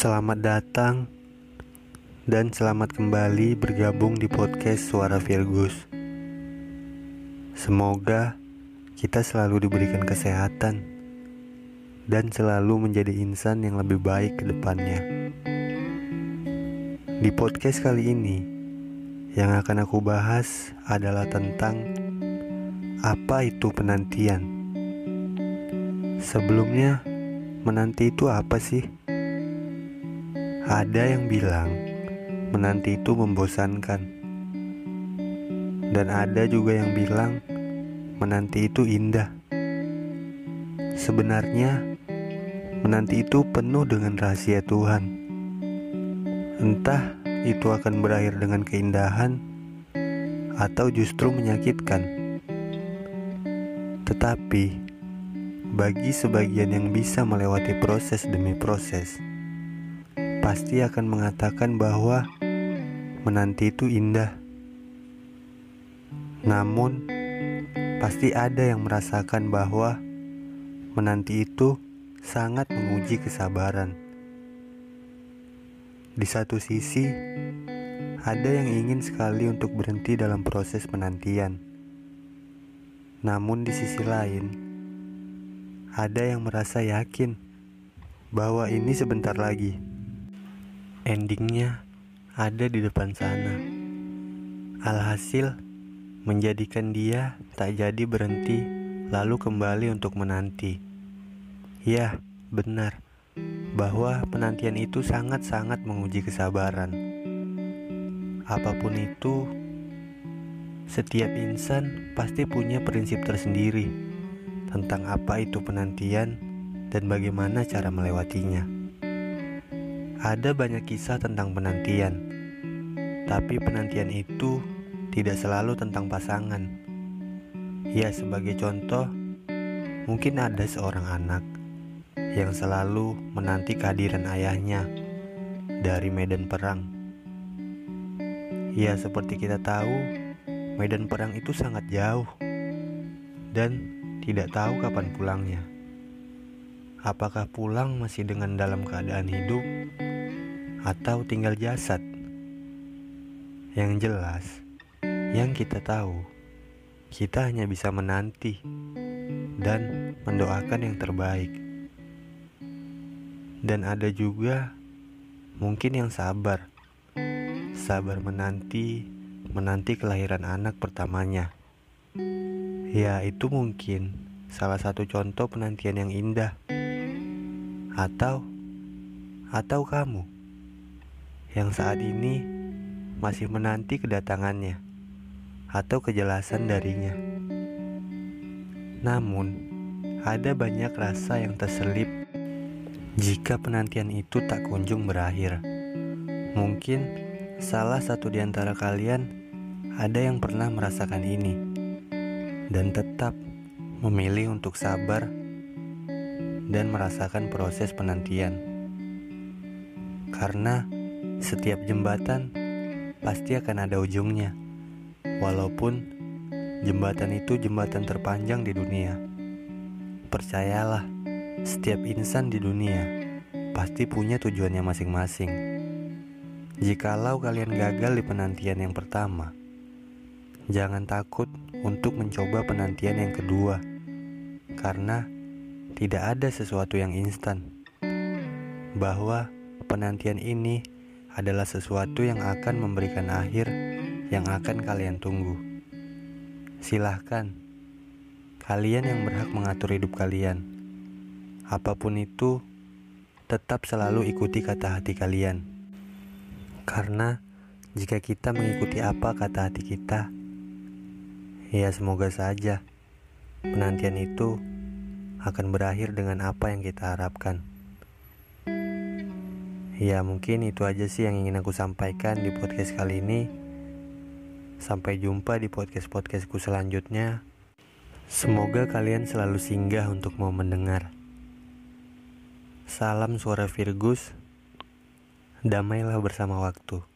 Selamat datang dan selamat kembali bergabung di podcast Suara Virgus. Semoga kita selalu diberikan kesehatan dan selalu menjadi insan yang lebih baik ke depannya. Di podcast kali ini, yang akan aku bahas adalah tentang apa itu penantian. Sebelumnya, menanti itu apa sih? Ada yang bilang menanti itu membosankan, dan ada juga yang bilang menanti itu indah. Sebenarnya, menanti itu penuh dengan rahasia Tuhan. Entah itu akan berakhir dengan keindahan atau justru menyakitkan. Tetapi, bagi sebagian yang bisa melewati proses demi proses, pasti akan mengatakan bahwa menanti itu indah. Namun, pasti ada yang merasakan bahwa menanti itu sangat menguji kesabaran. Di satu sisi, ada yang ingin sekali untuk berhenti dalam proses penantian. Namun di sisi lain, ada yang merasa yakin bahwa ini sebentar lagi endingnya ada di depan sana. Alhasil, menjadikan dia tak jadi berhenti, lalu kembali untuk menanti. Ya, benar bahwa penantian itu sangat-sangat menguji kesabaran. Apa pun itu, setiap insan pasti punya prinsip tersendiri tentang apa itu penantian dan bagaimana cara melewatinya. Ada banyak kisah tentang penantian, tapi penantian itu tidak selalu tentang pasangan. Ya, sebagai contoh, mungkin ada seorang anak yang selalu menanti kehadiran ayahnya dari medan perang. Ya, seperti kita tahu, medan perang itu sangat jauh dan tidak tahu kapan pulangnya. Apakah pulang masih dengan dalam keadaan hidup atau tinggal jasad. Yang jelas, yang kita tahu, kita hanya bisa menanti dan mendoakan yang terbaik. Dan ada juga mungkin yang sabar, sabar menanti, menanti kelahiran anak pertamanya. Ya, itu mungkin salah satu contoh penantian yang indah. Atau atau kamu yang saat ini masih menanti kedatangannya atau kejelasan darinya. Namun, ada banyak rasa yang terselip jika penantian itu tak kunjung berakhir. Mungkin salah satu di antara kalian ada yang pernah merasakan ini dan tetap memilih untuk sabar dan merasakan proses penantian. Karena setiap jembatan pasti akan ada ujungnya, walaupun jembatan itu jembatan terpanjang di dunia. Percayalah, setiap insan di dunia pasti punya tujuannya masing-masing. Jikalau kalian gagal di penantian yang pertama, jangan takut untuk mencoba penantian yang kedua, karena tidak ada sesuatu yang instan. Bahwa penantian ini adalah sesuatu yang akan memberikan akhir yang akan kalian tunggu. Silahkan, kalian yang berhak mengatur hidup kalian. Apa pun itu, tetap selalu ikuti kata hati kalian. Karena jika kita mengikuti apa kata hati kita, ya semoga saja penantian itu akan berakhir dengan apa yang kita harapkan. Ya mungkin itu aja sih yang ingin aku sampaikan di podcast kali ini. Sampai jumpa di podcast-podcastku selanjutnya. Semoga kalian selalu singgah untuk mau mendengar. Salam suara Virgus. Damailah bersama waktu